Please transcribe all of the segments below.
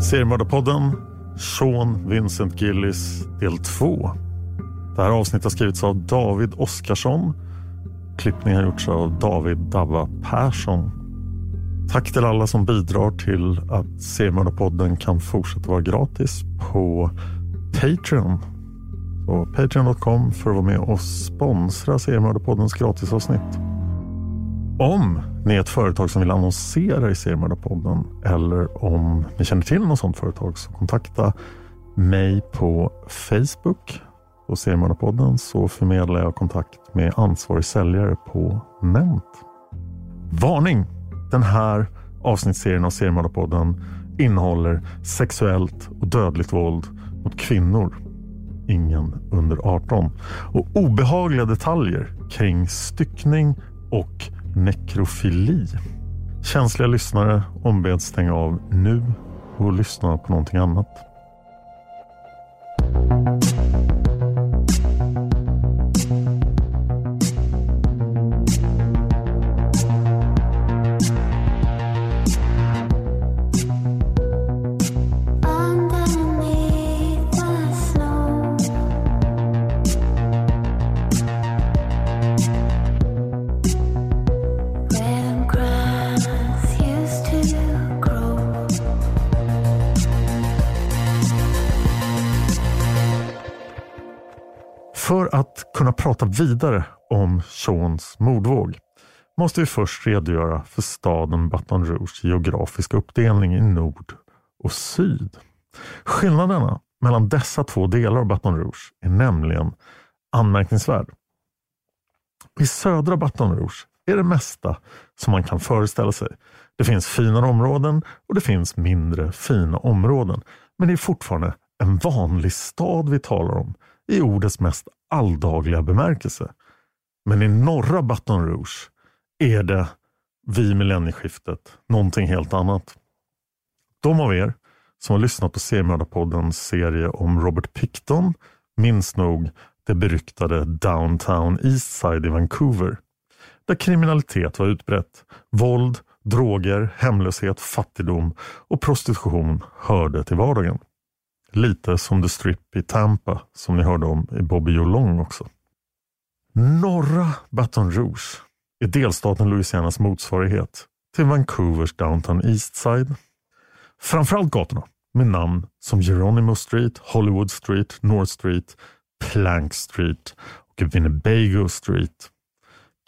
Seriemördarpodden Sean Vincent Gillis del 2. Det här avsnittet har skrivits av David Oskarsson. Klippningen har gjorts av David Dabba Persson. Tack till alla som bidrar till att Seriemördarpodden kan fortsätta vara gratis på Patreon. Patreon.com för att vara med och sponsra Seriemördarpoddens gratisavsnitt. Om ni är ett företag som vill annonsera i Seriemördarpodden eller om ni känner till något sådant företag så kontakta mig på Facebook och Seriemördarpodden så förmedlar jag kontakt med ansvarig säljare på Nent. Varning! Den här avsnittsserien av Seriemördarpodden innehåller sexuellt och dödligt våld mot kvinnor. Ingen under 18. Och obehagliga detaljer kring styckning och nekrofili. Känsliga lyssnare ombeds stänga av nu och lyssna på någonting annat. För att kunna prata vidare om Seans mordvåg måste vi först redogöra för staden Baton Rouges geografiska uppdelning i nord och syd. Skillnaderna mellan dessa två delar av Baton Rouge är nämligen anmärkningsvärd. I södra Baton Rouge är det mesta som man kan föreställa sig. Det finns finare områden och det finns mindre fina områden. Men det är fortfarande en vanlig stad vi talar om i ordets mest alldagliga bemärkelse. Men i norra Baton Rouge är det vid millennieskiftet någonting helt annat. De av er som har lyssnat på Seriemördarpoddens serie om Robert Picton minns nog det beryktade Downtown Eastside i Vancouver. Där kriminalitet var utbrett. Våld, droger, hemlöshet, fattigdom och prostitution hörde till vardagen. Lite som The Strip i Tampa som ni hörde om i Bobby Jolong också. Norra Baton Rouge är delstaten Louisianas motsvarighet till Vancouvers Downtown Eastside. Framförallt gatorna med namn som Geronimo Street, Hollywood Street, North Street, Plank Street och Winnebago Street.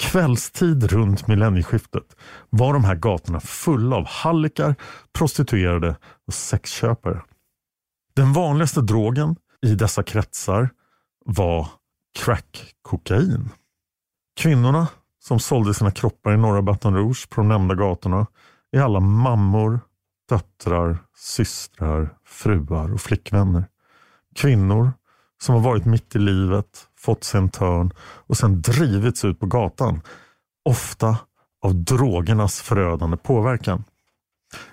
Kvällstid runt millennieskiftet var de här gatorna fulla av hallickar, prostituerade och sexköpare. Den vanligaste drogen i dessa kretsar var crack-kokain. Kvinnorna som sålde sina kroppar i norra Baton Rouge på de nämnda gatorna är alla mammor, döttrar, systrar, fruar och flickvänner. Kvinnor som har varit mitt i livet, fått sig en törn och sen drivits ut på gatan. Ofta av drogernas förödande påverkan.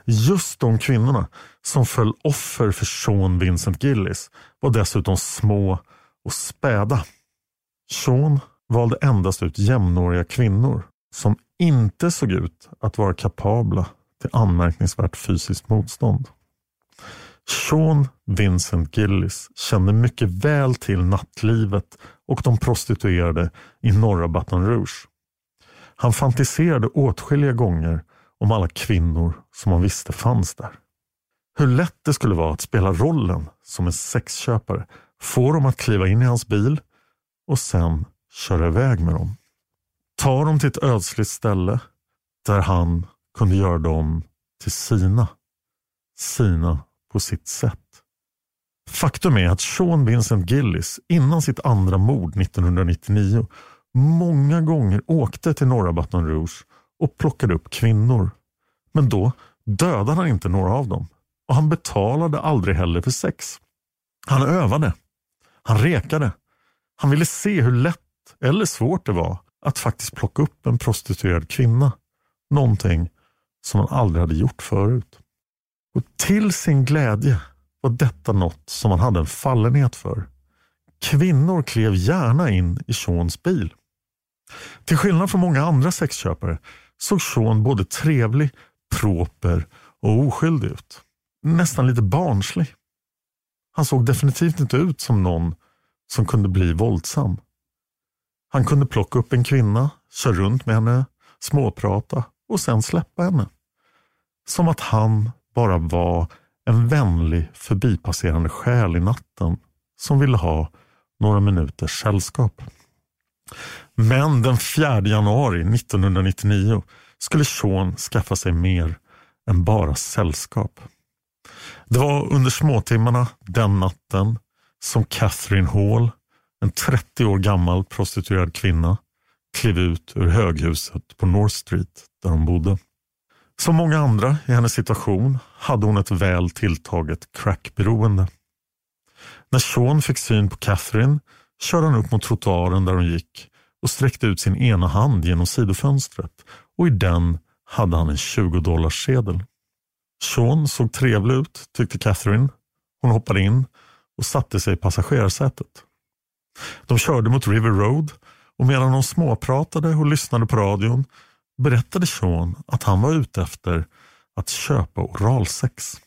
Just de kvinnorna som föll offer för Sean Vincent Gillis var dessutom små och späda. Sean valde endast ut jämnåriga kvinnor som inte såg ut att vara kapabla till anmärkningsvärt fysiskt motstånd. Sean Vincent Gillis kände mycket väl till nattlivet och de prostituerade i norra Baton Rouge. Han fantiserade åtskilliga gånger om alla kvinnor som han visste fanns där. Hur lätt det skulle vara att spela rollen som en sexköpare, få dem att kliva in i hans bil och sen köra iväg med dem. Ta dem till ett ödsligt ställe där han kunde göra dem till sina. Sina på sitt sätt. Faktum är att Sean Vincent Gillis innan sitt andra mord 1999 många gånger åkte till norra Baton Rouge och plockade upp kvinnor. Men då dödade han inte några av dem och han betalade aldrig heller för sex. Han övade. Han rekade. Han ville se hur lätt eller svårt det var att faktiskt plocka upp en prostituerad kvinna. Någonting som han aldrig hade gjort förut. Och till sin glädje var detta något som han hade en fallenhet för. Kvinnor klev gärna in i Seans bil. Till skillnad från många andra sexköpare såg Sean både trevlig, proper och oskyldig ut. nästan lite barnslig. Han såg definitivt inte ut som någon som kunde bli våldsam. Han kunde plocka upp en kvinna, köra runt med henne, småprata och sen släppa henne. Som att han bara var en vänlig förbipasserande själ i natten som ville ha några minuters sällskap. Men den 4 januari 1999 skulle Sean skaffa sig mer än bara sällskap. Det var under småtimmarna den natten som Catherine Hall, en 30 år gammal prostituerad kvinna, klev ut ur höghuset på North Street där hon bodde. Som många andra i hennes situation hade hon ett väl tilltaget crackberoende. När Sean fick syn på Catherine körde han upp mot trottoaren där hon gick och sträckte ut sin ena hand genom sidofönstret och i den hade han en 20 dollars sedel. Sean såg trevlig ut, tyckte Catherine. Hon hoppade in och satte sig i passagerarsätet. De körde mot River Road och medan de småpratade och lyssnade på radion berättade Sean att han var ute efter att köpa oralsex.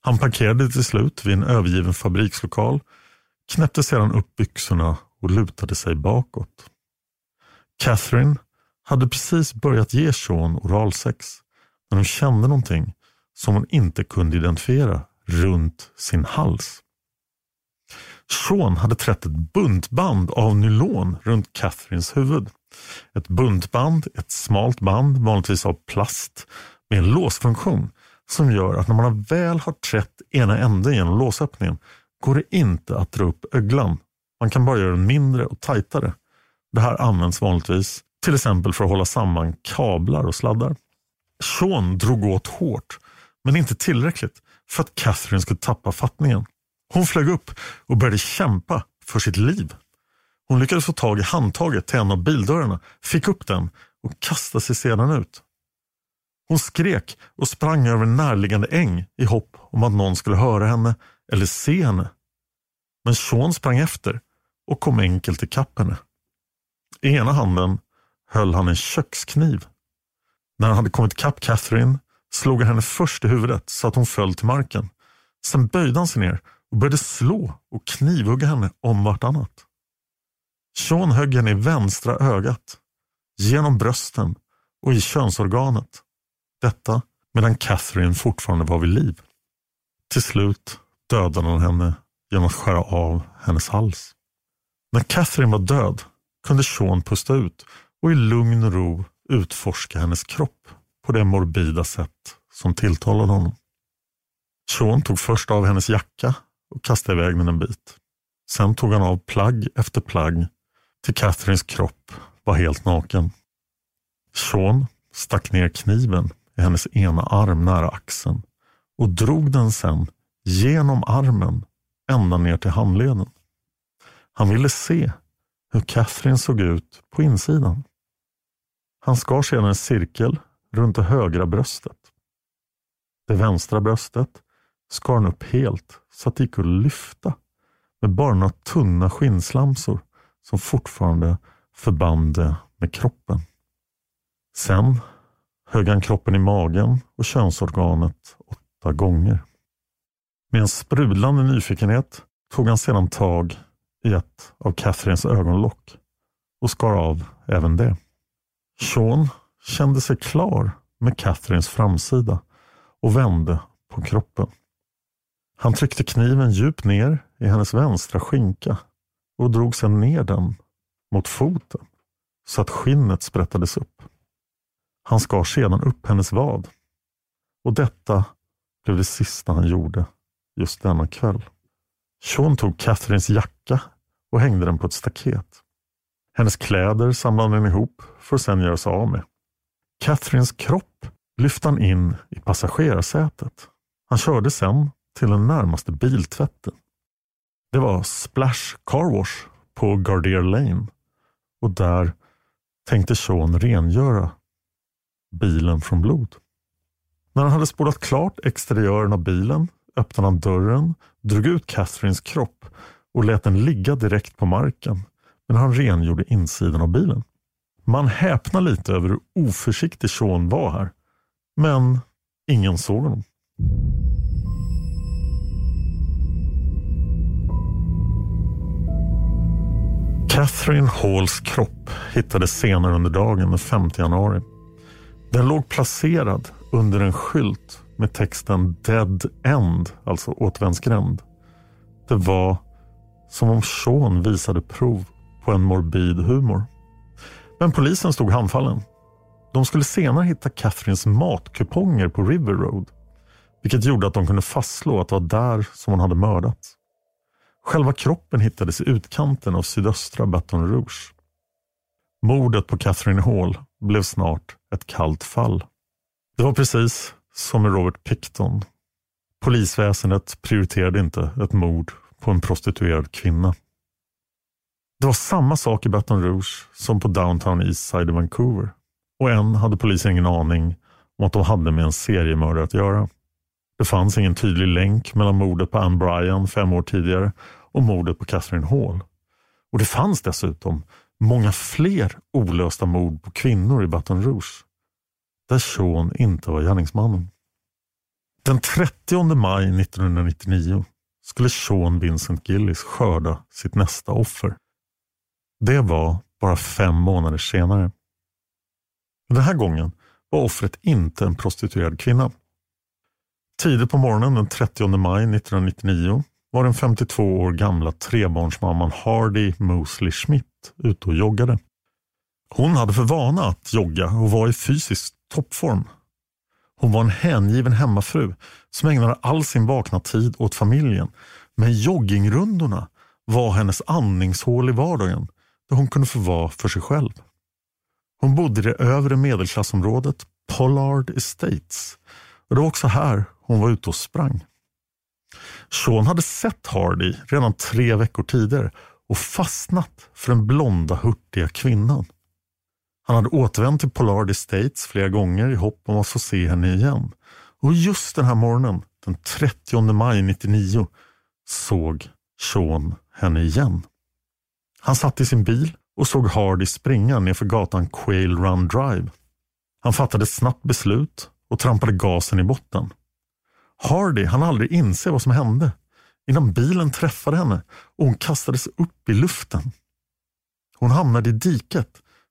Han parkerade till slut vid en övergiven fabrikslokal, knäppte sedan upp byxorna och lutade sig bakåt. Catherine hade precis börjat ge Sean oralsex när hon kände någonting som hon inte kunde identifiera runt sin hals. Sean hade trätt ett buntband av nylon runt Catherines huvud. Ett buntband, ett smalt band, vanligtvis av plast med en låsfunktion som gör att när man väl har trätt ena änden genom låsöppningen går det inte att dra upp öglan. Man kan bara göra den mindre och tajtare. Det här används vanligtvis till exempel för att hålla samman kablar och sladdar. Sean drog åt hårt, men inte tillräckligt för att Catherine skulle tappa fattningen. Hon flög upp och började kämpa för sitt liv. Hon lyckades få tag i handtaget till en av bildörrarna, fick upp den och kastade sig sedan ut. Hon skrek och sprang över en närliggande äng i hopp om att någon skulle höra henne eller se henne. Men Sean sprang efter och kom enkelt ikapp henne. I ena handen höll han en kökskniv. När han hade kommit ikapp Catherine slog han henne först i huvudet så att hon föll till marken. Sen böjde han sig ner och började slå och knivhugga henne om vartannat. Sean högg henne i vänstra ögat, genom brösten och i könsorganet. Detta medan Catherine fortfarande var vid liv. Till slut dödade han henne genom att skära av hennes hals. När Catherine var död kunde Sean pusta ut och i lugn och ro utforska hennes kropp på det morbida sätt som tilltalade honom. Sean tog först av hennes jacka och kastade iväg den en bit. Sen tog han av plagg efter plagg till Catherines kropp var helt naken. Sean stack ner kniven i hennes ena arm nära axeln och drog den sen genom armen ända ner till handleden. Han ville se hur Catherine såg ut på insidan. Han skar sedan en cirkel runt det högra bröstet. Det vänstra bröstet skar han upp helt så att det gick att lyfta med bara några tunna skinnslamsor som fortfarande förband det med kroppen. Sen högg han kroppen i magen och könsorganet åtta gånger. Med en sprudlande nyfikenhet tog han sedan tag i ett av Catherines ögonlock och skar av även det. Sean kände sig klar med Catherines framsida och vände på kroppen. Han tryckte kniven djupt ner i hennes vänstra skinka och drog sedan ner den mot foten så att skinnet sprättades upp. Han skar sedan upp hennes vad. Och detta blev det sista han gjorde just denna kväll. Sean tog Catherines jacka och hängde den på ett staket. Hennes kläder samlade han ihop för att sedan göra sig av med. Catherines kropp lyfte han in i passagerarsätet. Han körde sen till den närmaste biltvätten. Det var Splash Car Wash på Gardier Lane och där tänkte Sean rengöra bilen från blod. När han hade spolat klart exteriören av bilen öppnade han dörren, drog ut Catherines kropp och lät den ligga direkt på marken. Men han rengjorde insidan av bilen. Man häpnar lite över hur oförsiktig Sean var här. Men ingen såg honom. Catherine Halls kropp hittades senare under dagen den 5 januari. Den låg placerad under en skylt med texten Dead End, alltså återvändsgränd. Det var som om Sean visade prov på en morbid humor. Men polisen stod handfallen. De skulle senare hitta Catherines matkuponger på River Road. Vilket gjorde att de kunde fastslå att det var där som hon hade mördats. Själva kroppen hittades i utkanten av sydöstra Baton Rouge. Mordet på Catherine Hall blev snart ett kallt fall. Det var precis som med Robert Picton. Polisväsendet prioriterade inte ett mord på en prostituerad kvinna. Det var samma sak i Baton Rouge som på Downtown East Side i Vancouver. Och än hade polisen ingen aning om att de hade med en seriemördare att göra. Det fanns ingen tydlig länk mellan mordet på Anne Bryan fem år tidigare och mordet på Catherine Hall. Och det fanns dessutom många fler olösta mord på kvinnor i Baton Rouge. Där Sean inte var gärningsmannen. Den 30 maj 1999 skulle Sean Vincent Gillis skörda sitt nästa offer. Det var bara fem månader senare. Den här gången var offret inte en prostituerad kvinna. Tidigt på morgonen den 30 maj 1999 var den 52 år gamla trebarnsmamman Hardy Mosley Schmidt ute och joggade. Hon hade för vana att jogga och var i fysiskt toppform. Hon var en hängiven hemmafru som ägnade all sin vakna tid åt familjen. Men joggingrundorna var hennes andningshål i vardagen där hon kunde få vara för sig själv. Hon bodde i det övre medelklassområdet Pollard Estates och det var också här hon var ute och sprang. Sean hade sett Hardy redan tre veckor tidigare och fastnat för den blonda hurtiga kvinnan. Han hade återvänt till Pollard Estates flera gånger i hopp om att få se henne igen. Och just den här morgonen, den 30 maj 99, såg Sean henne igen. Han satt i sin bil och såg Hardy springa nerför gatan Quail Run Drive. Han fattade ett snabbt beslut och trampade gasen i botten. Hardy han aldrig inse vad som hände innan bilen träffade henne och hon kastades upp i luften. Hon hamnade i diket,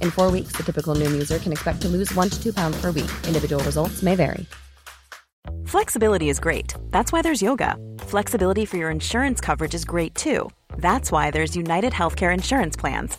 In four weeks, the typical Noom user can expect to lose one to two pounds per week. Individual results may vary. Flexibility is great. That's why there's yoga. Flexibility for your insurance coverage is great too. That's why there's United Healthcare Insurance Plans.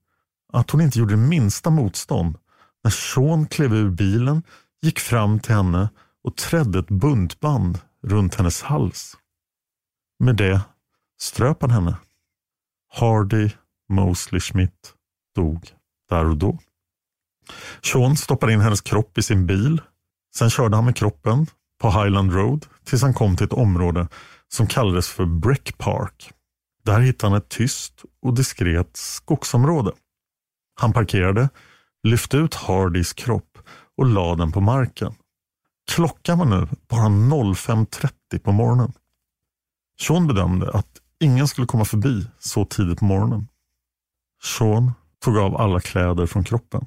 att hon inte gjorde minsta motstånd när Sean klev ur bilen, gick fram till henne och trädde ett buntband runt hennes hals. Med det ströp han henne. Hardy Mosley Schmidt dog där och då. Sean stoppade in hennes kropp i sin bil. Sen körde han med kroppen på Highland Road tills han kom till ett område som kallades för Breck Park. Där hittade han ett tyst och diskret skogsområde. Han parkerade, lyfte ut Hardys kropp och lade den på marken. Klockan var nu bara 05.30 på morgonen. Sean bedömde att ingen skulle komma förbi så tidigt på morgonen. Sean tog av alla kläder från kroppen.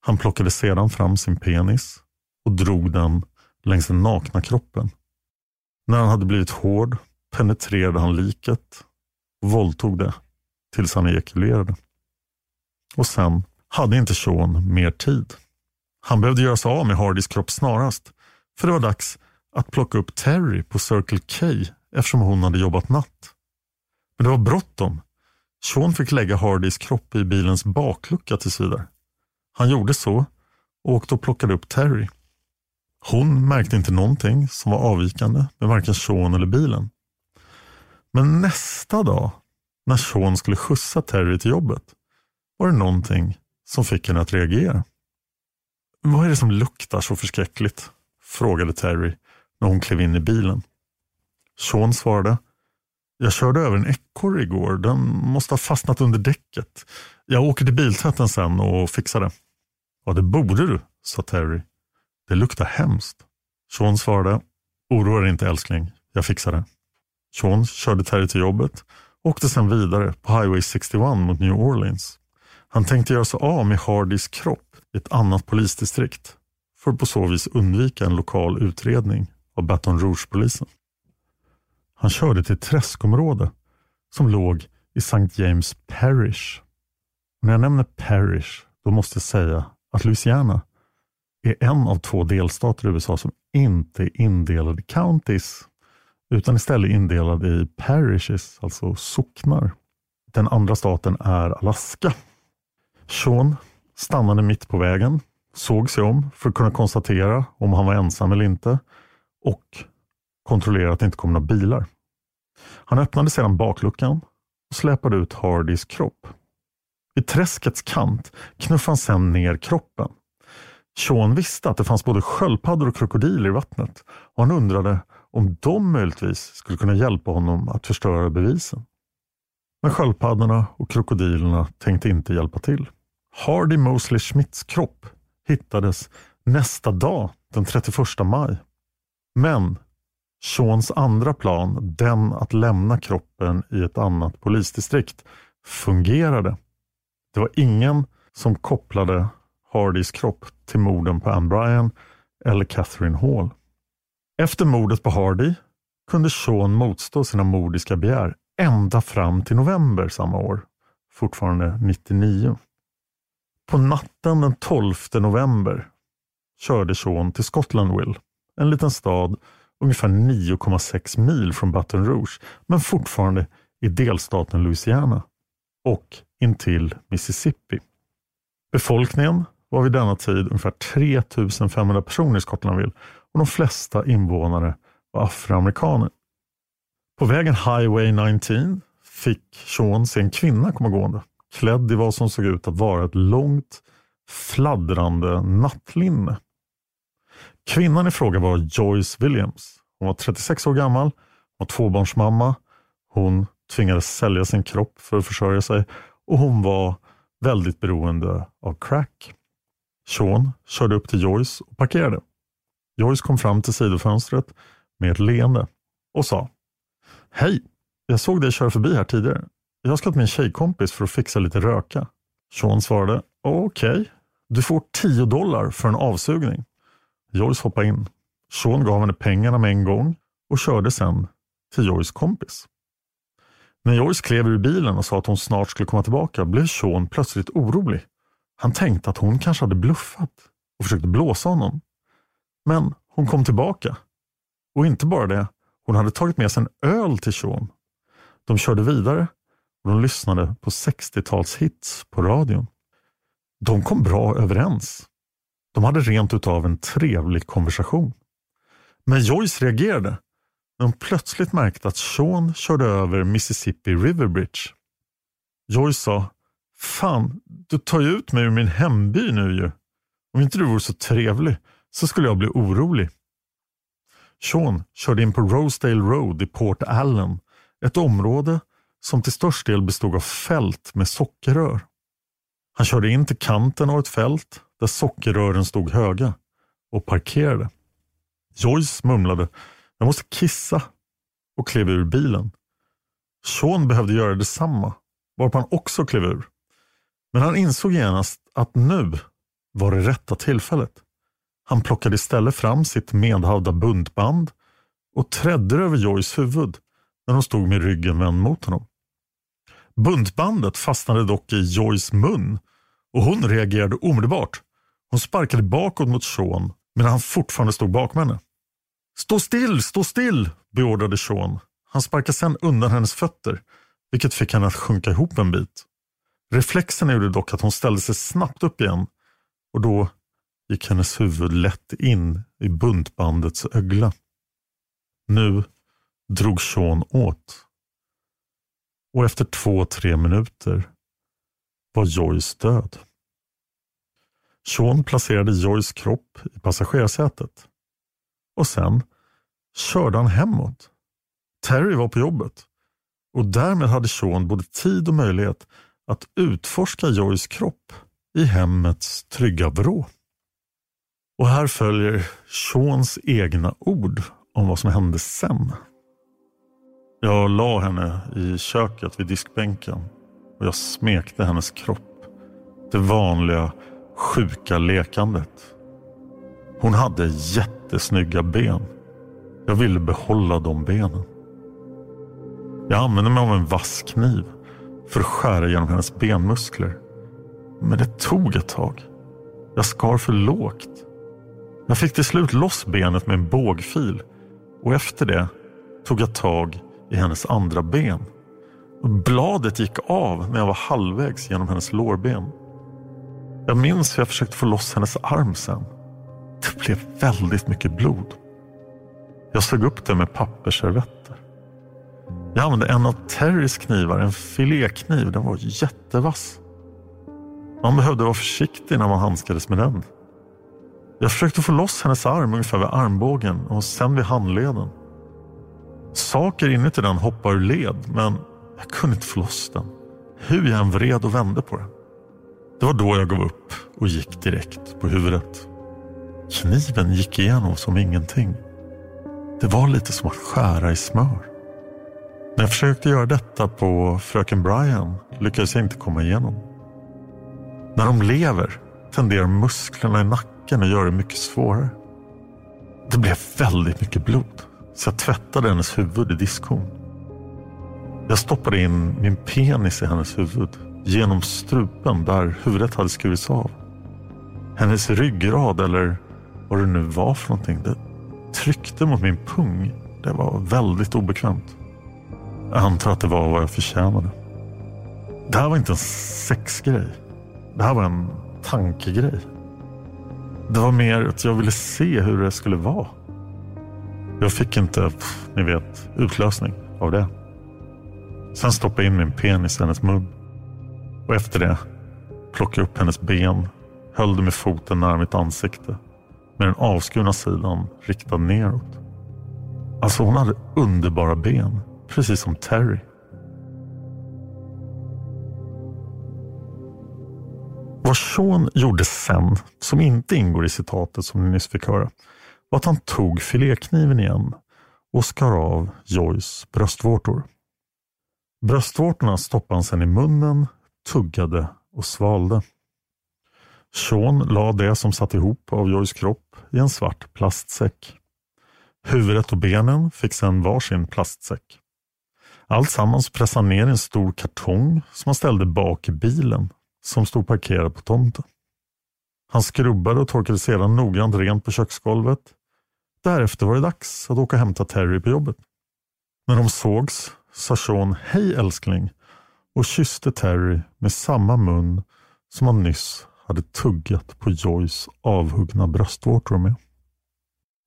Han plockade sedan fram sin penis och drog den längs den nakna kroppen. När han hade blivit hård penetrerade han liket och våldtog det tills han ejakulerade. Och sen hade inte Sean mer tid. Han behövde göra sig av med Hardys kropp snarast. För det var dags att plocka upp Terry på Circle K eftersom hon hade jobbat natt. Men det var bråttom. Sean fick lägga Hardys kropp i bilens baklucka tills vidare. Han gjorde så och åkte och plockade upp Terry. Hon märkte inte någonting som var avvikande med varken Sean eller bilen. Men nästa dag, när Sean skulle skjutsa Terry till jobbet, var det någonting som fick henne att reagera. Vad är det som luktar så förskräckligt? frågade Terry när hon klev in i bilen. Sean svarade. Jag körde över en ekorre igår. Den måste ha fastnat under däcket. Jag åker till biltvätten sen och fixar det. Ja, det borde du, sa Terry. Det luktar hemskt. Sean svarade. Oroa dig inte älskling, jag fixar det. Sean körde Terry till jobbet och åkte sen vidare på Highway 61 mot New Orleans. Han tänkte göra sig av med Hardys kropp i ett annat polisdistrikt för att på så vis undvika en lokal utredning av Baton Rouge-polisen. Han körde till ett träskområde som låg i St. James Parish. Och när jag nämner Parish, då måste jag säga att Louisiana är en av två delstater i USA som inte är indelade i counties, utan istället indelade i parishes, alltså socknar. Den andra staten är Alaska. Sean stannade mitt på vägen, såg sig om för att kunna konstatera om han var ensam eller inte och kontrollera att det inte kom några bilar. Han öppnade sedan bakluckan och släpade ut Hardys kropp. Vid träskets kant knuffade han sedan ner kroppen. Sean visste att det fanns både sköldpaddor och krokodiler i vattnet och han undrade om de möjligtvis skulle kunna hjälpa honom att förstöra bevisen. Men sköldpaddorna och krokodilerna tänkte inte hjälpa till. Hardy Mosley Schmidts kropp hittades nästa dag, den 31 maj. Men Seans andra plan, den att lämna kroppen i ett annat polisdistrikt, fungerade. Det var ingen som kopplade Hardys kropp till morden på Anne Bryan eller Catherine Hall. Efter mordet på Hardy kunde Sean motstå sina mordiska begär ända fram till november samma år, fortfarande 99. På natten den 12 november körde Sean till Scotlandville, en liten stad ungefär 9,6 mil från Baton Rouge, men fortfarande i delstaten Louisiana och intill Mississippi. Befolkningen var vid denna tid ungefär 3500 personer i Scotlandville och de flesta invånare var afroamerikaner. På vägen Highway 19 fick Sean se en kvinna komma gående, klädd i vad som såg ut att vara ett långt fladdrande nattlinne. Kvinnan i fråga var Joyce Williams. Hon var 36 år gammal, var tvåbarnsmamma. Hon tvingades sälja sin kropp för att försörja sig och hon var väldigt beroende av crack. Sean körde upp till Joyce och parkerade. Joyce kom fram till sidofönstret med ett leende och sa Hej, jag såg dig köra förbi här tidigare. Jag ska till min tjejkompis för att fixa lite röka. Sean svarade Okej, okay. du får 10 dollar för en avsugning. Joyce hoppade in. Sean gav henne pengarna med en gång och körde sen till Joyce kompis. När Joyce klev ur bilen och sa att hon snart skulle komma tillbaka blev Sean plötsligt orolig. Han tänkte att hon kanske hade bluffat och försökte blåsa honom. Men hon kom tillbaka. Och inte bara det, hon hade tagit med sig en öl till Sean. De körde vidare de lyssnade på 60-talshits på radion. De kom bra överens. De hade rent utav en trevlig konversation. Men Joyce reagerade när hon plötsligt märkte att Sean körde över Mississippi River Bridge. Joyce sa, Fan, du tar ju ut mig ur min hemby nu ju. Om inte du vore så trevlig så skulle jag bli orolig. Sean körde in på Rosedale Road i Port Allen, ett område som till störst del bestod av fält med sockerrör. Han körde in till kanten av ett fält där sockerrören stod höga och parkerade. Joyce mumlade jag måste kissa och klev ur bilen. Sean behövde göra detsamma varpå han också klev ur. Men han insåg genast att nu var det rätta tillfället. Han plockade istället fram sitt medhavda buntband och trädde över Joyce huvud när hon stod med ryggen vänd mot honom. Buntbandet fastnade dock i Joys mun och hon reagerade omedelbart. Hon sparkade bakåt mot Sean medan han fortfarande stod bakom henne. Stå still, stå still, beordrade Sean. Han sparkade sedan undan hennes fötter, vilket fick henne att sjunka ihop en bit. Reflexerna gjorde dock att hon ställde sig snabbt upp igen och då gick hennes huvud lätt in i buntbandets ögla. Nu drog Sean åt. Och efter två, tre minuter var Joyce död. Sean placerade Joyce kropp i passagerarsätet. Och sen körde han hemåt. Terry var på jobbet och därmed hade Sean både tid och möjlighet att utforska Joyce kropp i hemmets trygga vrå. Och här följer Seans egna ord om vad som hände sen. Jag la henne i köket vid diskbänken och jag smekte hennes kropp. Det vanliga sjuka lekandet. Hon hade jättesnygga ben. Jag ville behålla de benen. Jag använde mig av en vass kniv för att skära genom hennes benmuskler. Men det tog ett tag. Jag skar för lågt. Jag fick till slut loss benet med en bågfil och efter det tog jag tag i hennes andra ben. Bladet gick av när jag var halvvägs genom hennes lårben. Jag minns hur jag försökte få loss hennes arm sen. Det blev väldigt mycket blod. Jag sög upp det med pappersservetter. Jag använde en av Terrys knivar, en filékniv. Den var jättevass. Man behövde vara försiktig när man handskades med den. Jag försökte få loss hennes arm ungefär vid armbågen och sen vid handleden. Saker inuti den hoppade ur led men jag kunde inte få loss den. Hur jag än vred och vände på den. Det var då jag gav upp och gick direkt på huvudet. Kniven gick igenom som ingenting. Det var lite som att skära i smör. När jag försökte göra detta på fröken Brian lyckades jag inte komma igenom. När de lever tenderar musklerna i nacken att göra det mycket svårare. Det blev väldigt mycket blod, så jag tvättade hennes huvud i diskhon. Jag stoppade in min penis i hennes huvud genom strupen där huvudet hade skurits av. Hennes ryggrad eller vad det nu var för någonting. Det tryckte mot min pung. Det var väldigt obekvämt. Jag antar att det var vad jag förtjänade. Det här var inte en sexgrej. Det här var en tankegrej. Det var mer att jag ville se hur det skulle vara. Jag fick inte, pff, ni vet, utlösning av det. Sen stoppade jag in min penis i hennes mun. Och efter det plockade jag upp hennes ben, höll det med foten nära mitt ansikte med den avskurna sidan riktad neråt. Alltså hon hade underbara ben, precis som Terry. Vad Sean gjorde sen, som inte ingår i citatet som ni nyss fick höra, var att han tog filékniven igen och skar av Joys bröstvårtor. Bröstvårtorna stoppade han sedan i munnen, tuggade och svalde. Sean la det som satt ihop av Joys kropp i en svart plastsäck. Huvudet och benen fick sedan varsin plastsäck. Alltsammans pressade han ner i en stor kartong som han ställde bak i bilen som stod parkerad på tomten. Han skrubbade och torkade sedan noggrant rent på köksgolvet. Därefter var det dags att åka och hämta Terry på jobbet. När de sågs sa Sean hej älskling och kysste Terry med samma mun som han nyss hade tuggat på Joys avhuggna bröstvårtor med.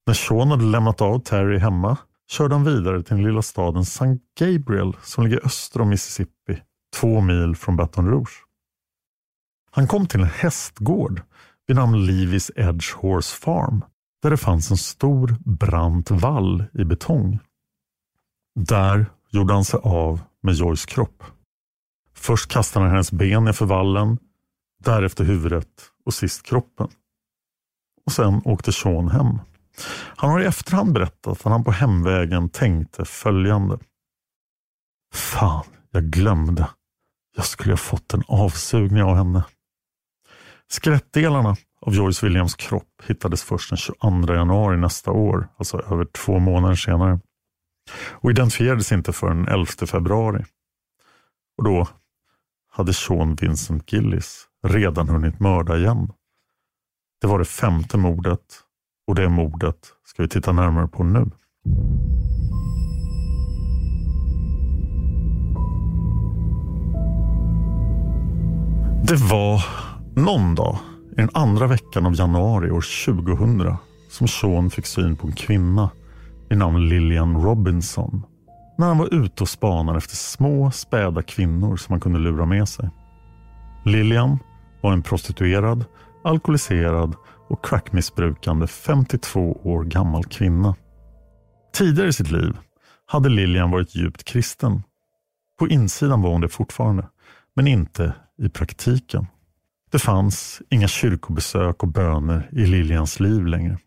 När Sean hade lämnat av Terry hemma körde han vidare till den lilla staden St. Gabriel som ligger öster om Mississippi, två mil från Baton Rouge. Han kom till en hästgård vid namn Levis Edge Horse Farm där det fanns en stor brant vall i betong. Där gjorde han sig av med Joyce kropp. Först kastade han hennes ben nerför vallen, därefter huvudet och sist kroppen. Och sen åkte Sean hem. Han har i efterhand berättat att han på hemvägen tänkte följande. Fan, jag glömde. Jag skulle ha fått en avsugning av henne. Skelettdelarna av Joyce Williams kropp hittades först den 22 januari nästa år, alltså över två månader senare. Och identifierades inte förrän den 11 februari. Och då hade Sean Vincent Gillis redan hunnit mörda igen. Det var det femte mordet och det mordet ska vi titta närmare på nu. Det var någon dag I den andra veckan av januari år 2000 som Sean fick syn på en kvinna vid namn Lillian Robinson när han var ute och spanade efter små späda kvinnor som han kunde lura med sig. Lillian var en prostituerad, alkoholiserad och crackmissbrukande 52 år gammal kvinna. Tidigare i sitt liv hade Lillian varit djupt kristen. På insidan var hon det fortfarande, men inte i praktiken. Det fanns inga kyrkobesök och böner i Lilians liv längre.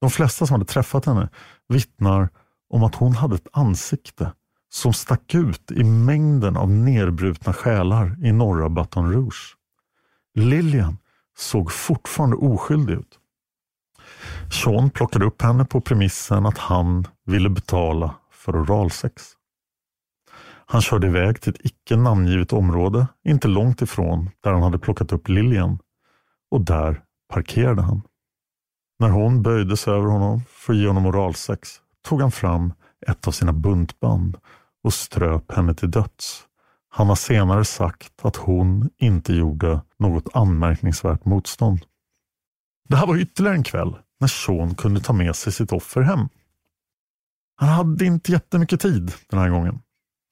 De flesta som hade träffat henne vittnar om att hon hade ett ansikte som stack ut i mängden av nerbrutna själar i norra Baton Rouge. Lilian såg fortfarande oskyldig ut. Sean plockade upp henne på premissen att han ville betala för oralsex. Han körde iväg till ett icke namngivet område, inte långt ifrån där han hade plockat upp Lilian. Och där parkerade han. När hon böjde sig över honom för att ge honom oralsex tog han fram ett av sina buntband och ströp henne till döds. Han har senare sagt att hon inte gjorde något anmärkningsvärt motstånd. Det här var ytterligare en kväll när Sean kunde ta med sig sitt offer hem. Han hade inte jättemycket tid den här gången.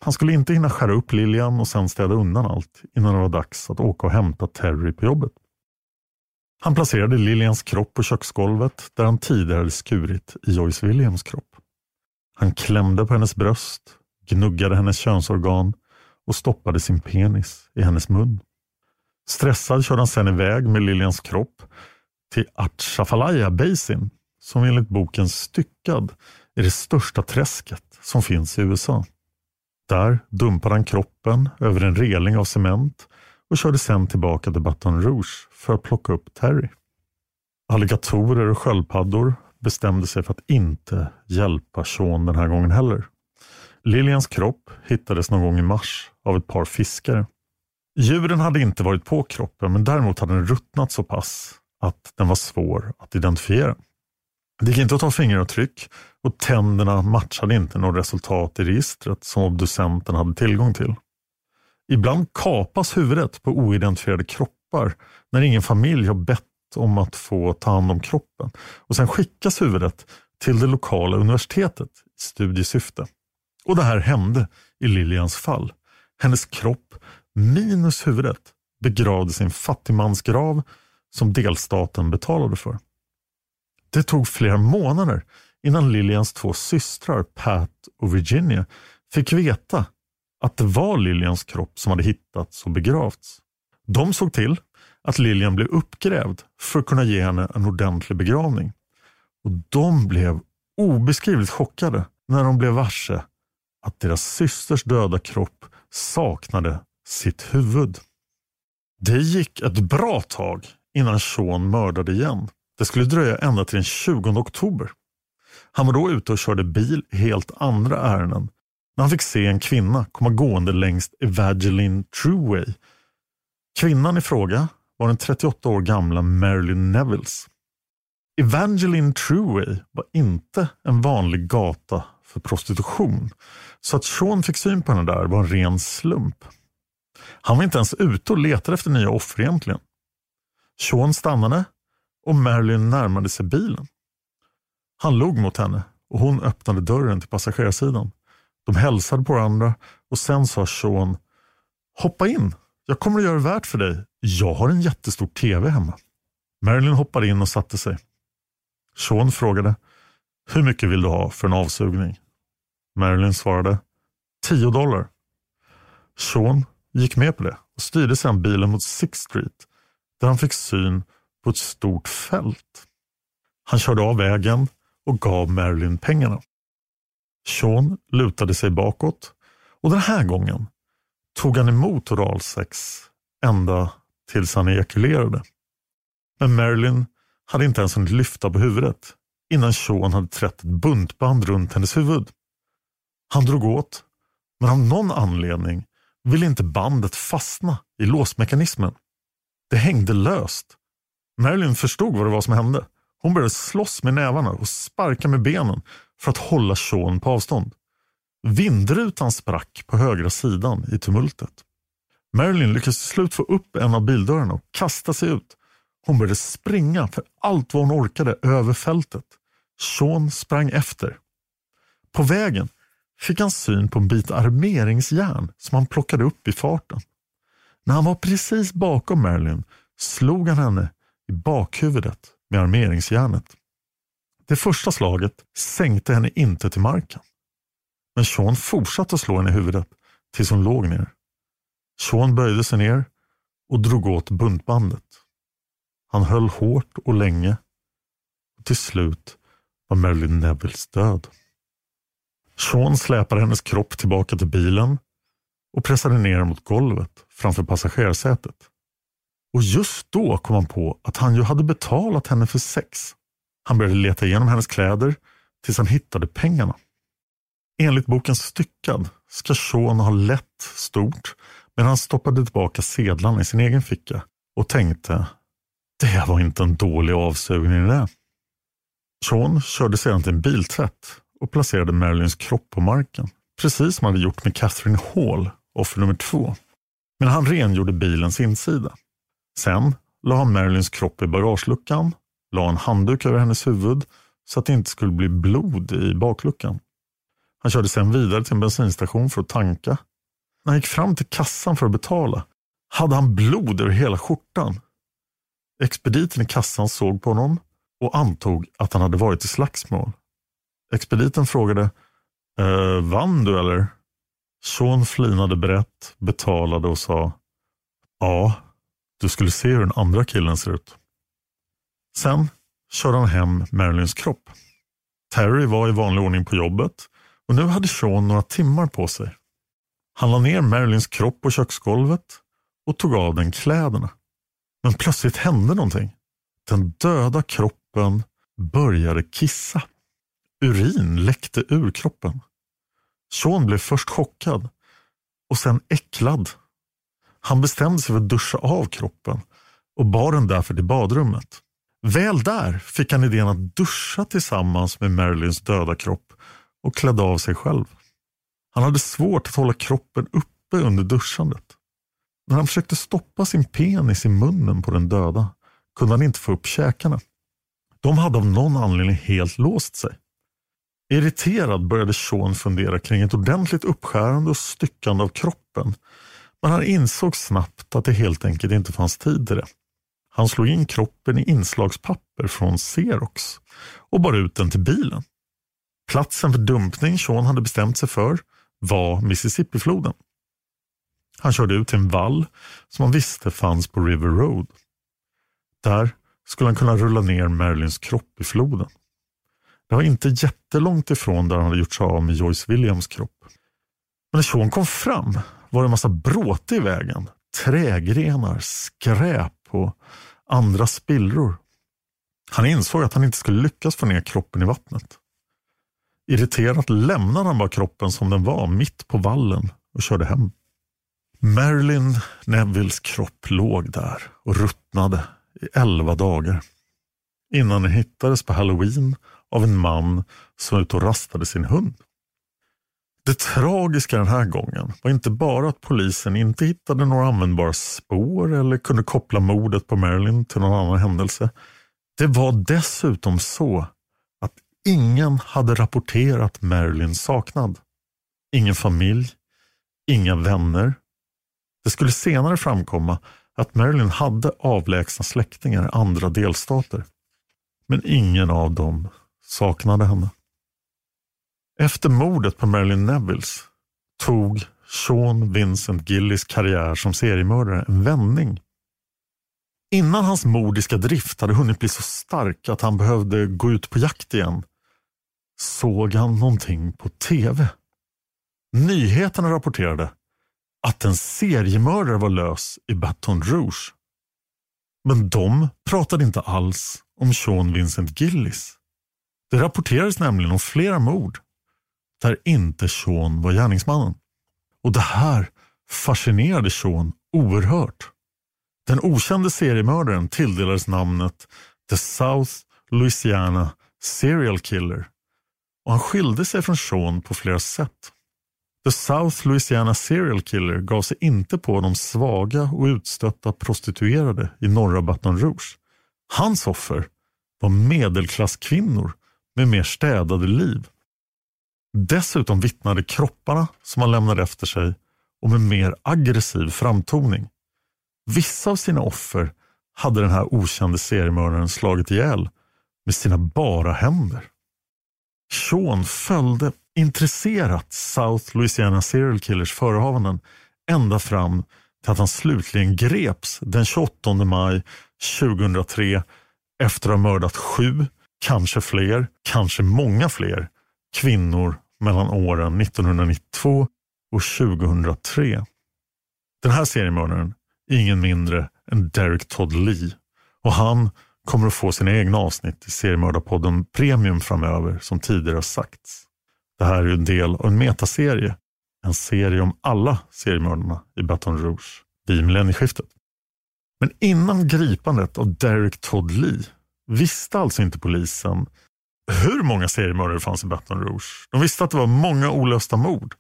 Han skulle inte hinna skära upp Lilian och sen städa undan allt innan det var dags att åka och hämta Terry på jobbet. Han placerade Lilians kropp på köksgolvet där han tidigare hade skurit i Joyce Williams kropp. Han klämde på hennes bröst, gnuggade hennes könsorgan och stoppade sin penis i hennes mun. Stressad körde han sedan iväg med Lilians kropp till Atchafalaya Basin som enligt boken Styckad är det största träsket som finns i USA. Där dumpade han kroppen över en reling av cement och körde sedan tillbaka till Baton Rouge för att plocka upp Terry. Alligatorer och sköldpaddor bestämde sig för att inte hjälpa Sean den här gången heller. Lilians kropp hittades någon gång i mars av ett par fiskare. Djuren hade inte varit på kroppen men däremot hade den ruttnat så pass att den var svår att identifiera. Det gick inte att ta fingeravtryck och tänderna matchade inte något resultat i registret som obducenten hade tillgång till. Ibland kapas huvudet på oidentifierade kroppar när ingen familj har bett om att få ta hand om kroppen och sen skickas huvudet till det lokala universitetet i studiesyfte. Och det här hände i Lilians fall. Hennes kropp minus huvudet begravdes i en fattigmansgrav som delstaten betalade för. Det tog flera månader innan Lilians två systrar Pat och Virginia fick veta att det var Lilians kropp som hade hittats och begravts. De såg till att Lilian blev uppgrävd för att kunna ge henne en ordentlig begravning. Och De blev obeskrivligt chockade när de blev varse att deras systers döda kropp saknade sitt huvud. Det gick ett bra tag innan Sean mördade igen. Det skulle dröja ända till den 20 oktober. Han var då ute och körde bil i helt andra ärenden när han fick se en kvinna komma gående längs Evangeline Trueway. Kvinnan i fråga var den 38 år gamla Marilyn Nevilles. Evangeline Trueway var inte en vanlig gata för prostitution. Så att Sean fick syn på henne där var en ren slump. Han var inte ens ute och letade efter nya offer egentligen. Sean stannade och Marilyn närmade sig bilen. Han log mot henne och hon öppnade dörren till passagerarsidan. De hälsade på varandra och sen sa Sean Hoppa in, jag kommer att göra det värt för dig. Jag har en jättestor tv hemma. Marilyn hoppade in och satte sig. Sean frågade Hur mycket vill du ha för en avsugning? Marilyn svarade 10 dollar. Sean gick med på det och styrde sedan bilen mot Sixth Street där han fick syn på ett stort fält. Han körde av vägen och gav Marilyn pengarna. Sean lutade sig bakåt och den här gången tog han emot oralsex ända tills han ejakulerade. Men Marilyn hade inte ens hunnit lyfta på huvudet innan Sean hade trätt ett buntband runt hennes huvud. Han drog åt, men av någon anledning ville inte bandet fastna i låsmekanismen. Det hängde löst. Marilyn förstod vad det var som hände. Hon började slåss med nävarna och sparka med benen för att hålla Sean på avstånd. Vindrutan sprack på högra sidan i tumultet. Marilyn lyckades till slut få upp en av bildörrarna och kasta sig ut. Hon började springa för allt vad hon orkade över fältet. Sean sprang efter. På vägen fick han syn på en bit armeringsjärn som han plockade upp i farten. När han var precis bakom Marilyn slog han henne i bakhuvudet med armeringsjärnet. Det första slaget sänkte henne inte till marken. Men Sean fortsatte att slå henne i huvudet tills hon låg ner. Sean böjde sig ner och drog åt buntbandet. Han höll hårt och länge och till slut var Marilyn Nevilles död. Sean släpade hennes kropp tillbaka till bilen och pressade ner mot golvet framför passagerarsätet. Och just då kom han på att han ju hade betalat henne för sex. Han började leta igenom hennes kläder tills han hittade pengarna. Enligt boken Styckad ska Sean ha lett stort men han stoppade tillbaka sedlarna i sin egen ficka och tänkte det var inte en dålig avsugning det. Sean körde sedan till en biltvätt och placerade Marilyns kropp på marken. Precis som han hade gjort med Catherine Hall, offer nummer två. Men han rengjorde bilens insida. Sen la han Marilyns kropp i bagageluckan, la en handduk över hennes huvud så att det inte skulle bli blod i bakluckan. Han körde sen vidare till en bensinstation för att tanka. När han gick fram till kassan för att betala hade han blod över hela skjortan. Expediten i kassan såg på honom och antog att han hade varit i slagsmål. Expediten frågade, eh, vann du eller? Sean flinade brett, betalade och sa, ja, du skulle se hur den andra killen ser ut. Sen körde han hem Marilyns kropp. Terry var i vanlig ordning på jobbet och nu hade Sean några timmar på sig. Han la ner Marilyns kropp på köksgolvet och tog av den kläderna. Men plötsligt hände någonting. Den döda kroppen började kissa. Urin läckte ur kroppen. Sean blev först chockad och sen äcklad. Han bestämde sig för att duscha av kroppen och bar den därför till badrummet. Väl där fick han idén att duscha tillsammans med Marilyns döda kropp och klädde av sig själv. Han hade svårt att hålla kroppen uppe under duschandet. När han försökte stoppa sin penis i munnen på den döda kunde han inte få upp käkarna. De hade av någon anledning helt låst sig. Irriterad började Sean fundera kring ett ordentligt uppskärande och styckande av kroppen. Men han insåg snabbt att det helt enkelt inte fanns tid till det. Han slog in kroppen i inslagspapper från Xerox och bar ut den till bilen. Platsen för dumpning Sean hade bestämt sig för var Mississippifloden. Han körde ut till en vall som han visste fanns på River Road. Där skulle han kunna rulla ner Marilyns kropp i floden. Det var inte jättelångt ifrån där han hade gjort sig av med Joyce Williams kropp. Men när Sean kom fram var det en massa bråte i vägen. Trägrenar, skräp och andra spillror. Han insåg att han inte skulle lyckas få ner kroppen i vattnet. Irriterat lämnade han bara kroppen som den var mitt på vallen och körde hem. Marilyn Nevilles kropp låg där och ruttnade i elva dagar. Innan den hittades på halloween av en man som var ute och rastade sin hund. Det tragiska den här gången var inte bara att polisen inte hittade några användbara spår eller kunde koppla mordet på Marilyn till någon annan händelse. Det var dessutom så att ingen hade rapporterat Marilyn saknad. Ingen familj, inga vänner. Det skulle senare framkomma att Marilyn hade avlägsna släktingar i andra delstater. Men ingen av dem saknade henne. Efter mordet på Marilyn Nevilles tog Sean Vincent Gillis karriär som seriemördare en vändning. Innan hans mordiska drift hade hunnit bli så stark att han behövde gå ut på jakt igen såg han någonting på tv. Nyheterna rapporterade att en seriemördare var lös i Baton Rouge. Men de pratade inte alls om Sean Vincent Gillis. Det rapporterades nämligen om flera mord där inte Sean var gärningsmannen. Och det här fascinerade Sean oerhört. Den okände seriemördaren tilldelades namnet The South Louisiana Serial Killer och han skilde sig från Sean på flera sätt. The South Louisiana Serial Killer gav sig inte på de svaga och utstötta prostituerade i norra Baton Rouge. Hans offer var medelklasskvinnor med mer städade liv. Dessutom vittnade kropparna som han lämnade efter sig om en mer aggressiv framtoning. Vissa av sina offer hade den här okände seriemördaren slagit ihjäl med sina bara händer. Sean följde intresserat South Louisiana Serial Killers förehavanden ända fram till att han slutligen greps den 28 maj 2003 efter att ha mördat sju, kanske fler, kanske många fler kvinnor mellan åren 1992 och 2003. Den här seriemördaren är ingen mindre än Derek Todd Lee och han kommer att få sina egna avsnitt i seriemördarpodden Premium framöver som tidigare har sagts. Det här är en del av en metaserie, en serie om alla seriemördarna i Baton Rouge vid millennieskiftet. Men innan gripandet av Derek Todd Lee visste alltså inte polisen hur många seriemördare det fanns i Baton Rouge. De visste att det var många olösta mord.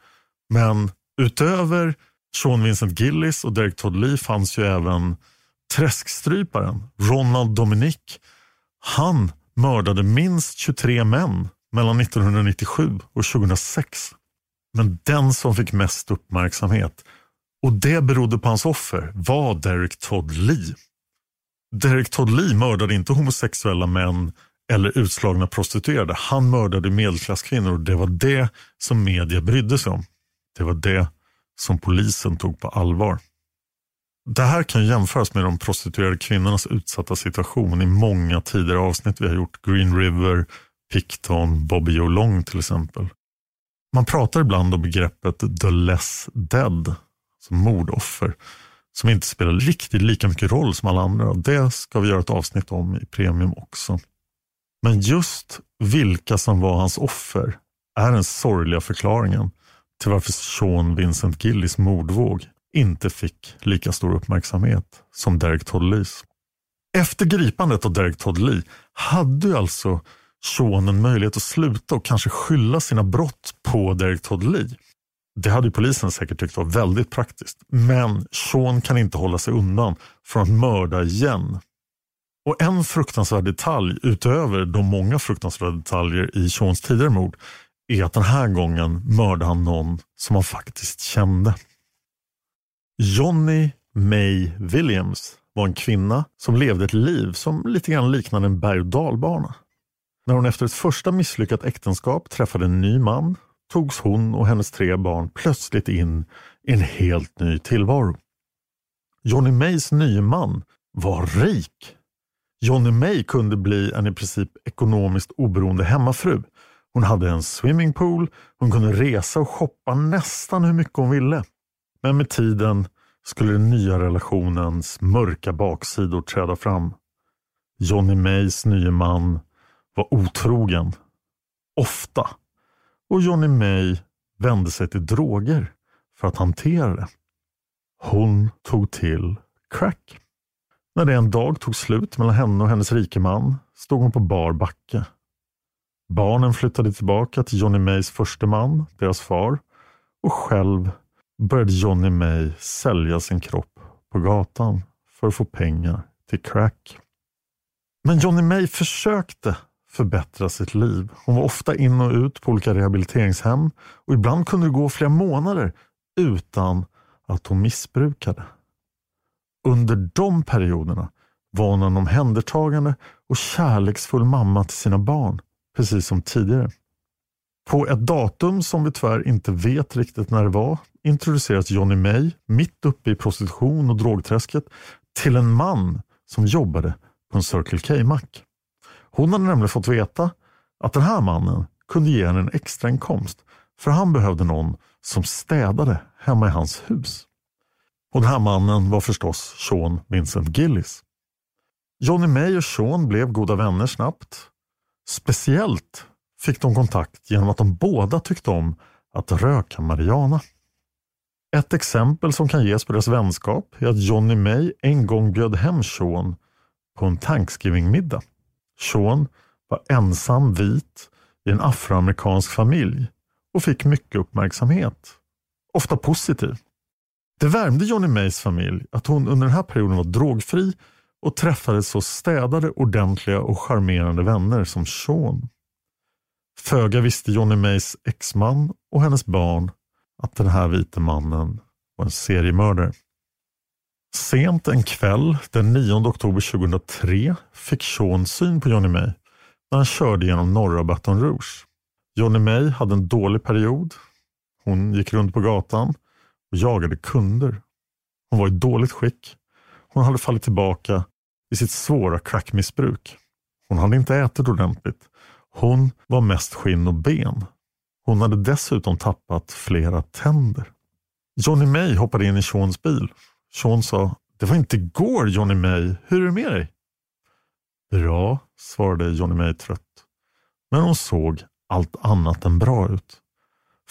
Men utöver Sean Vincent Gillis och Derek Todd Lee fanns ju även träskstryparen Ronald Dominic. Han mördade minst 23 män mellan 1997 och 2006. Men den som fick mest uppmärksamhet och det berodde på hans offer var Derek Todd Lee. Derek Todd Lee mördade inte homosexuella män eller utslagna prostituerade. Han mördade medelklasskvinnor och det var det som media brydde sig om. Det var det som polisen tog på allvar. Det här kan jämföras med de prostituerade kvinnornas utsatta situation i många tidigare avsnitt vi har gjort. Green River, Picton, Bobby Joe Long till exempel. Man pratar ibland om begreppet the less dead, som mordoffer, som inte spelar riktigt lika mycket roll som alla andra. Det ska vi göra ett avsnitt om i Premium också. Men just vilka som var hans offer är den sorgliga förklaringen till varför Sean Vincent Gillis mordvåg inte fick lika stor uppmärksamhet som Derek Todd Lees. Efter gripandet av Derek Todd Lee hade ju alltså Sean en möjlighet att sluta och kanske skylla sina brott på Derek Todd Lee. Det hade polisen säkert tyckt var väldigt praktiskt. Men Sean kan inte hålla sig undan från att mörda igen. Och en fruktansvärd detalj utöver de många fruktansvärda detaljer i Seans tidigare mord är att den här gången mördade han någon som han faktiskt kände. Johnny May Williams var en kvinna som levde ett liv som lite grann liknade en berg och dalbana. När hon efter ett första misslyckat äktenskap träffade en ny man togs hon och hennes tre barn plötsligt in i en helt ny tillvaro. Johnny Mays nye man var rik. Johnny May kunde bli en i princip ekonomiskt oberoende hemmafru. Hon hade en swimmingpool, hon kunde resa och shoppa nästan hur mycket hon ville. Men med tiden skulle den nya relationens mörka baksidor träda fram. Johnny Mays nye man var otrogen. Ofta. Och Johnny May vände sig till droger för att hantera det. Hon tog till crack. När det en dag tog slut mellan henne och hennes rike man stod hon på bar backe. Barnen flyttade tillbaka till Johnny Mays förste man, deras far, och själv började Johnny May sälja sin kropp på gatan för att få pengar till crack. Men Johnny May försökte förbättra sitt liv. Hon var ofta in och ut på olika rehabiliteringshem och ibland kunde det gå flera månader utan att hon missbrukade. Under de perioderna var hon en omhändertagande och kärleksfull mamma till sina barn, precis som tidigare. På ett datum som vi tyvärr inte vet riktigt när det var introduceras Johnny May mitt uppe i prostitution och drogträsket till en man som jobbade på en Circle K-mack. Hon hade nämligen fått veta att den här mannen kunde ge henne en extra inkomst för han behövde någon som städade hemma i hans hus. Och den här mannen var förstås Sean Vincent Gillis. Johnny May och Sean blev goda vänner snabbt. Speciellt fick de kontakt genom att de båda tyckte om att röka marijuana. Ett exempel som kan ges på deras vänskap är att Johnny May en gång bjöd hem Sean på en Thanksgiving-middag. Sean var ensam vit i en afroamerikansk familj och fick mycket uppmärksamhet. Ofta positiv. Det värmde Johnny Mays familj att hon under den här perioden var drogfri och träffade så städade, ordentliga och charmerande vänner som Sean. Föga visste Johnny Mays exman och hennes barn att den här vite mannen var en seriemördare. Sent en kväll den 9 oktober 2003 fick Sean syn på Johnny May när han körde genom norra Baton Rouge. Johnny May hade en dålig period. Hon gick runt på gatan och jagade kunder. Hon var i dåligt skick. Hon hade fallit tillbaka i sitt svåra crackmissbruk. Hon hade inte ätit ordentligt. Hon var mest skinn och ben. Hon hade dessutom tappat flera tänder. Johnny May hoppade in i Seans bil. Sean sa, det var inte igår Johnny May, hur är det med dig? Bra, svarade Johnny May trött. Men hon såg allt annat än bra ut.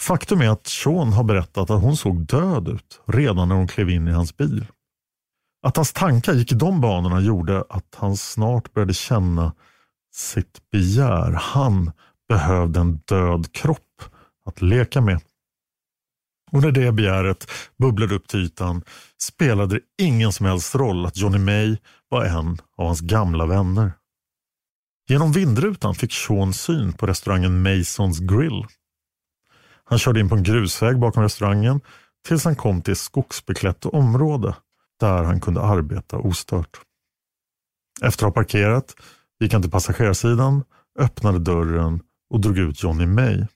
Faktum är att Sean har berättat att hon såg död ut redan när hon klev in i hans bil. Att hans tankar gick i de banorna gjorde att han snart började känna sitt begär. Han behövde en död kropp att leka med. Och när det begäret bubblade upp till ytan spelade det ingen som helst roll att Johnny May var en av hans gamla vänner. Genom vindrutan fick Sean syn på restaurangen Masons Grill. Han körde in på en grusväg bakom restaurangen tills han kom till ett skogsbeklätt område där han kunde arbeta ostört. Efter att ha parkerat gick han till passagerarsidan, öppnade dörren och drog ut Johnny May.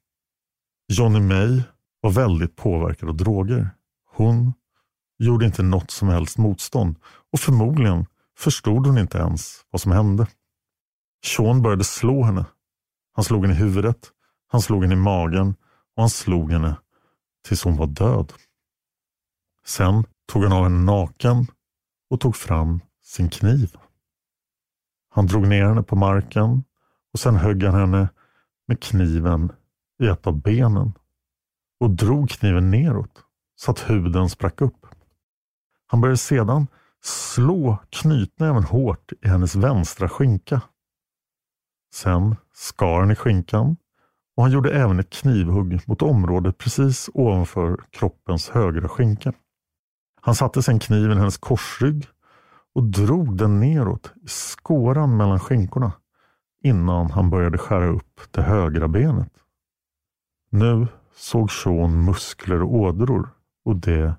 Johnny May var väldigt påverkad av droger. Hon gjorde inte något som helst motstånd och förmodligen förstod hon inte ens vad som hände. Sean började slå henne. Han slog henne i huvudet, han slog henne i magen och han slog henne tills hon var död. Sen tog han av henne naken och tog fram sin kniv. Han drog ner henne på marken och sen högg han henne med kniven i ett av benen och drog kniven neråt så att huden sprack upp. Han började sedan slå knytnäven hårt i hennes vänstra skinka. Sen skar han i skinkan och han gjorde även ett knivhugg mot området precis ovanför kroppens högra skinka. Han satte sen kniven i hennes korsrygg och drog den neråt i skåran mellan skinkorna innan han började skära upp det högra benet. Nu såg Sean muskler och ådror och det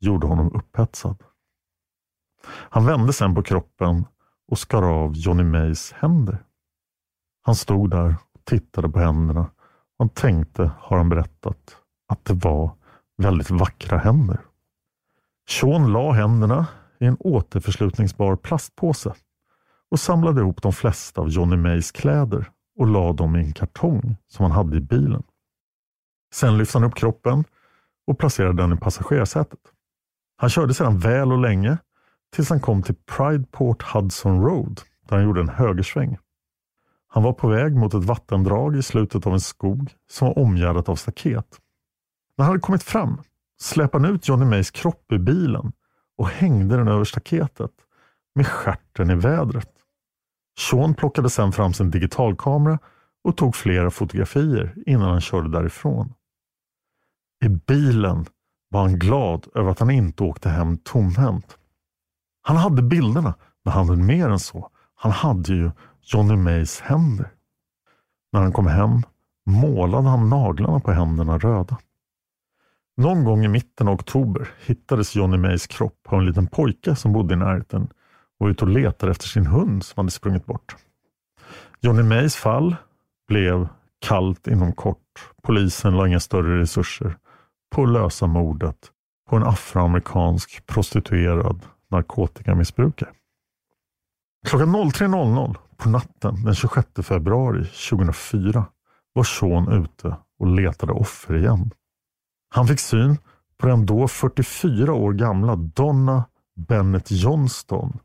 gjorde honom upphetsad. Han vände sen på kroppen och skar av Johnny Mays händer. Han stod där och tittade på händerna han tänkte, har han berättat, att det var väldigt vackra händer. Sean la händerna i en återförslutningsbar plastpåse och samlade ihop de flesta av Johnny Mays kläder och la dem i en kartong som han hade i bilen. Sen lyfte han upp kroppen och placerade den i passagerarsätet. Han körde sedan väl och länge tills han kom till Prideport Hudson Road där han gjorde en högersväng. Han var på väg mot ett vattendrag i slutet av en skog som var omgärdat av staket. När han hade kommit fram släpade han ut Johnny Mays kropp i bilen och hängde den över staketet med skärten i vädret. Sean plockade sedan fram sin digitalkamera och tog flera fotografier innan han körde därifrån. I bilen var han glad över att han inte åkte hem tomhänt. Han hade bilderna, men han hade mer än så. Han hade ju Johnny Mays händer. När han kom hem målade han naglarna på händerna röda. Någon gång i mitten av oktober hittades Johnny Mays kropp av en liten pojke som bodde i närheten och var ute och letade efter sin hund som hade sprungit bort. Johnny Mays fall blev kallt inom kort. Polisen la inga större resurser på att lösa mordet på en afroamerikansk prostituerad narkotikamissbrukare. Klockan 03.00 på natten den 26 februari 2004 var Sean ute och letade offer igen. Han fick syn på den då 44 år gamla Donna Bennett Johnston.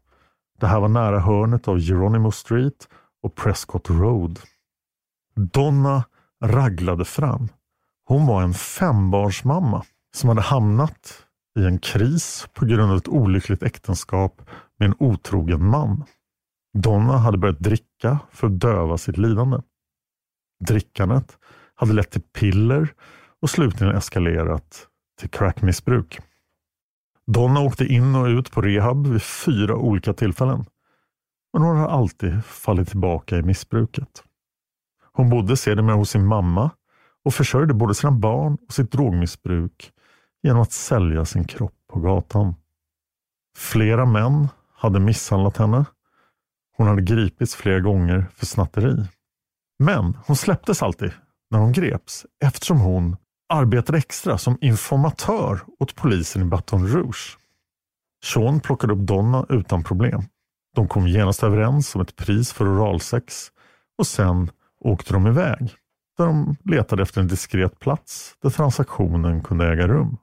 Det här var nära hörnet av Geronimo Street och Prescott Road. Donna raglade fram. Hon var en fembarnsmamma som hade hamnat i en kris på grund av ett olyckligt äktenskap med en otrogen man. Donna hade börjat dricka för att döva sitt lidande. Drickandet hade lett till piller och slutligen eskalerat till crackmissbruk. Donna åkte in och ut på rehab vid fyra olika tillfällen. men hon har alltid fallit tillbaka i missbruket. Hon bodde sedermera hos sin mamma och försörjde både sina barn och sitt drogmissbruk genom att sälja sin kropp på gatan. Flera män hade misshandlat henne. Hon hade gripits flera gånger för snatteri. Men hon släpptes alltid när hon greps eftersom hon arbetade extra som informatör åt polisen i Baton Rouge. Sean plockade upp Donna utan problem. De kom genast överens om ett pris för oralsex och sen åkte de iväg där de letade efter en diskret plats där transaktionen kunde äga rum.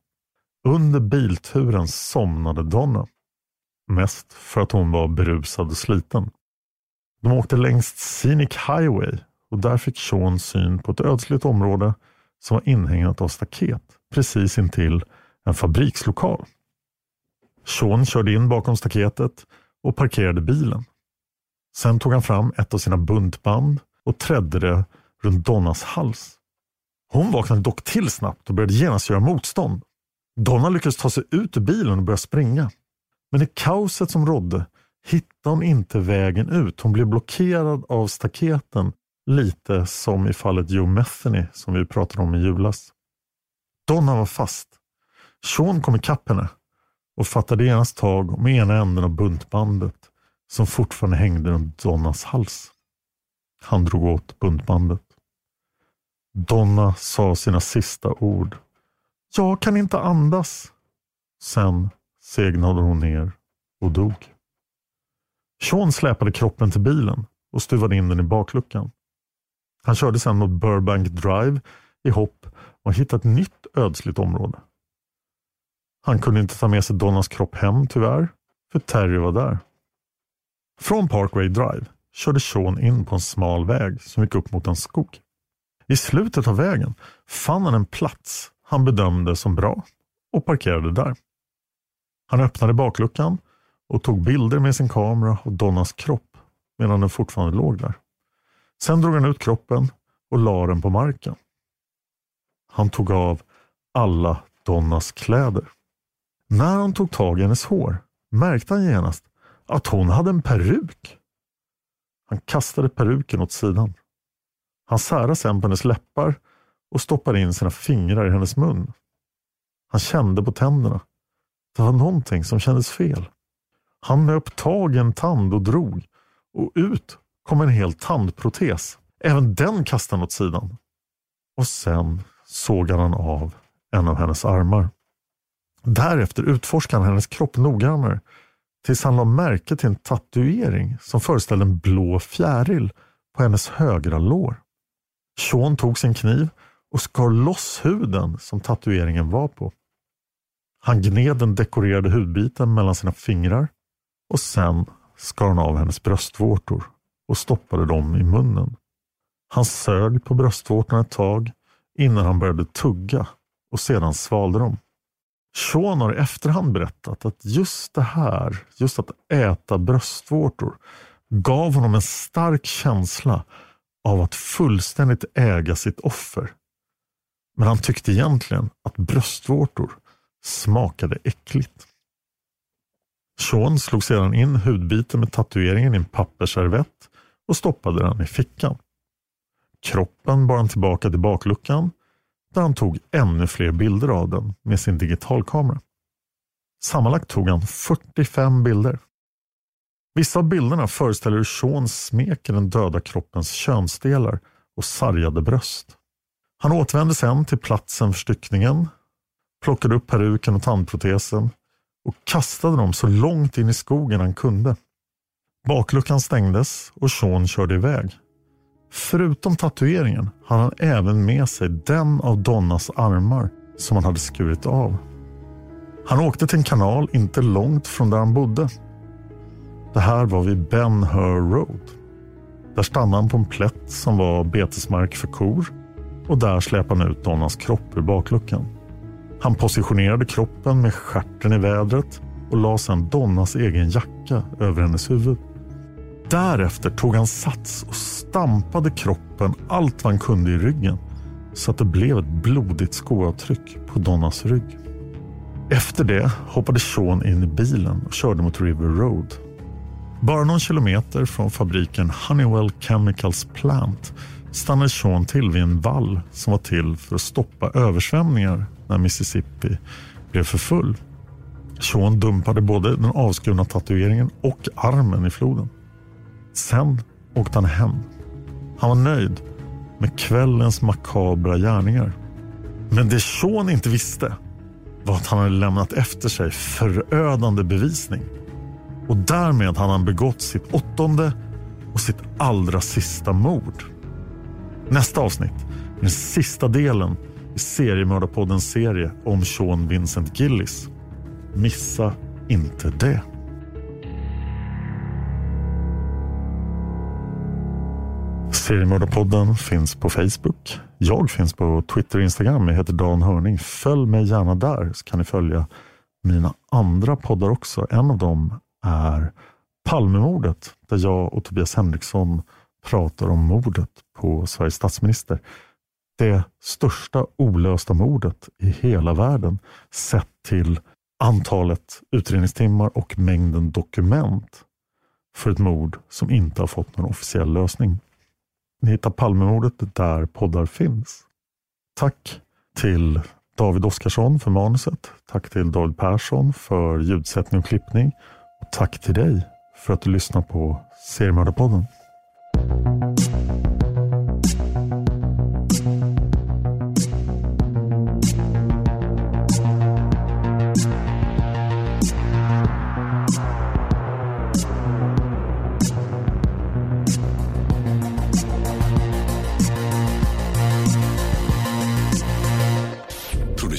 Under bilturen somnade Donna. Mest för att hon var berusad och sliten. De åkte längs Scenic Highway och där fick Sean syn på ett ödsligt område som var inhägnat av staket precis intill en fabrikslokal. Sean körde in bakom staketet och parkerade bilen. Sen tog han fram ett av sina buntband och trädde det runt Donnas hals. Hon vaknade dock till snabbt och började genast göra motstånd. Donna lyckades ta sig ut ur bilen och börja springa. Men i kaoset som rådde hittade hon inte vägen ut. Hon blev blockerad av staketen lite som i fallet Joe Metheny som vi pratade om i julas. Donna var fast. Sean kom ikapp henne och fattade genast tag om ena änden av buntbandet som fortfarande hängde runt Donnas hals. Han drog åt buntbandet. Donna sa sina sista ord. Jag kan inte andas. Sen segnade hon ner och dog. Sean släpade kroppen till bilen och stuvade in den i bakluckan. Han körde sedan mot Burbank Drive i hopp om att hitta ett nytt ödsligt område. Han kunde inte ta med sig Donnas kropp hem tyvärr, för Terry var där. Från Parkway Drive körde Sean in på en smal väg som gick upp mot en skog. I slutet av vägen fann han en plats han bedömde som bra och parkerade där. Han öppnade bakluckan och tog bilder med sin kamera av Donnas kropp medan den fortfarande låg där. Sen drog han ut kroppen och la den på marken. Han tog av alla Donnas kläder. När han tog tag i hennes hår märkte han genast att hon hade en peruk. Han kastade peruken åt sidan. Han särade sen på hennes läppar och stoppade in sina fingrar i hennes mun. Han kände på tänderna. Det var någonting som kändes fel. Han nöp tag i en tand och drog och ut kom en hel tandprotes. Även den kastade han åt sidan. Och sen sågade han av en av hennes armar. Därefter utforskade han hennes kropp noggrannare tills han la märke till en tatuering som föreställde en blå fjäril på hennes högra lår. Sean tog sin kniv och skar loss huden som tatueringen var på. Han gned den dekorerade hudbiten mellan sina fingrar och sen skar han av hennes bröstvårtor och stoppade dem i munnen. Han sög på bröstvårtorna ett tag innan han började tugga och sedan svalde dem. Sean har i efterhand berättat att just det här, just att äta bröstvårtor, gav honom en stark känsla av att fullständigt äga sitt offer. Men han tyckte egentligen att bröstvårtor smakade äckligt. Sean slog sedan in hudbiten med tatueringen i en pappersservett och stoppade den i fickan. Kroppen bar han tillbaka till bakluckan där han tog ännu fler bilder av den med sin digitalkamera. Sammanlagt tog han 45 bilder. Vissa av bilderna föreställer hur Sean smeker den döda kroppens könsdelar och sargade bröst. Han återvände sen till platsen för styckningen, plockade upp peruken och tandprotesen och kastade dem så långt in i skogen han kunde. Bakluckan stängdes och Sean körde iväg. Förutom tatueringen hade han även med sig den av Donnas armar som han hade skurit av. Han åkte till en kanal inte långt från där han bodde. Det här var vid Ben Hur Road. Där stannade han på en plätt som var betesmark för kor och där släpade han ut Donnas kropp ur bakluckan. Han positionerade kroppen med skärten i vädret och la sedan Donnas egen jacka över hennes huvud. Därefter tog han sats och stampade kroppen allt vad han kunde i ryggen så att det blev ett blodigt skoavtryck på Donnas rygg. Efter det hoppade Sean in i bilen och körde mot River Road. Bara någon kilometer från fabriken Honeywell Chemicals Plant stannade Sean till vid en vall som var till för att stoppa översvämningar när Mississippi blev för full. Sean dumpade både den avskurna tatueringen och armen i floden. Sen åkte han hem. Han var nöjd med kvällens makabra gärningar. Men det Sean inte visste var att han hade lämnat efter sig förödande bevisning. Och därmed hade han begått sitt åttonde och sitt allra sista mord. Nästa avsnitt den sista delen seriemördarpoddens serie om Sean Vincent Gillis. Missa inte det. Seriemördarpodden finns på Facebook. Jag finns på Twitter och Instagram. Jag heter Dan Hörning. Följ mig gärna där så kan ni följa mina andra poddar också. En av dem är Palmemordet där jag och Tobias Henriksson pratar om mordet på Sveriges statsminister. Det största olösta mordet i hela världen sett till antalet utredningstimmar och mängden dokument för ett mord som inte har fått någon officiell lösning. Ni hittar Palmemordet där poddar finns. Tack till David Oskarsson för manuset. Tack till David Persson för ljudsättning och klippning. Och tack till dig för att du lyssnar på Seriemördarpodden.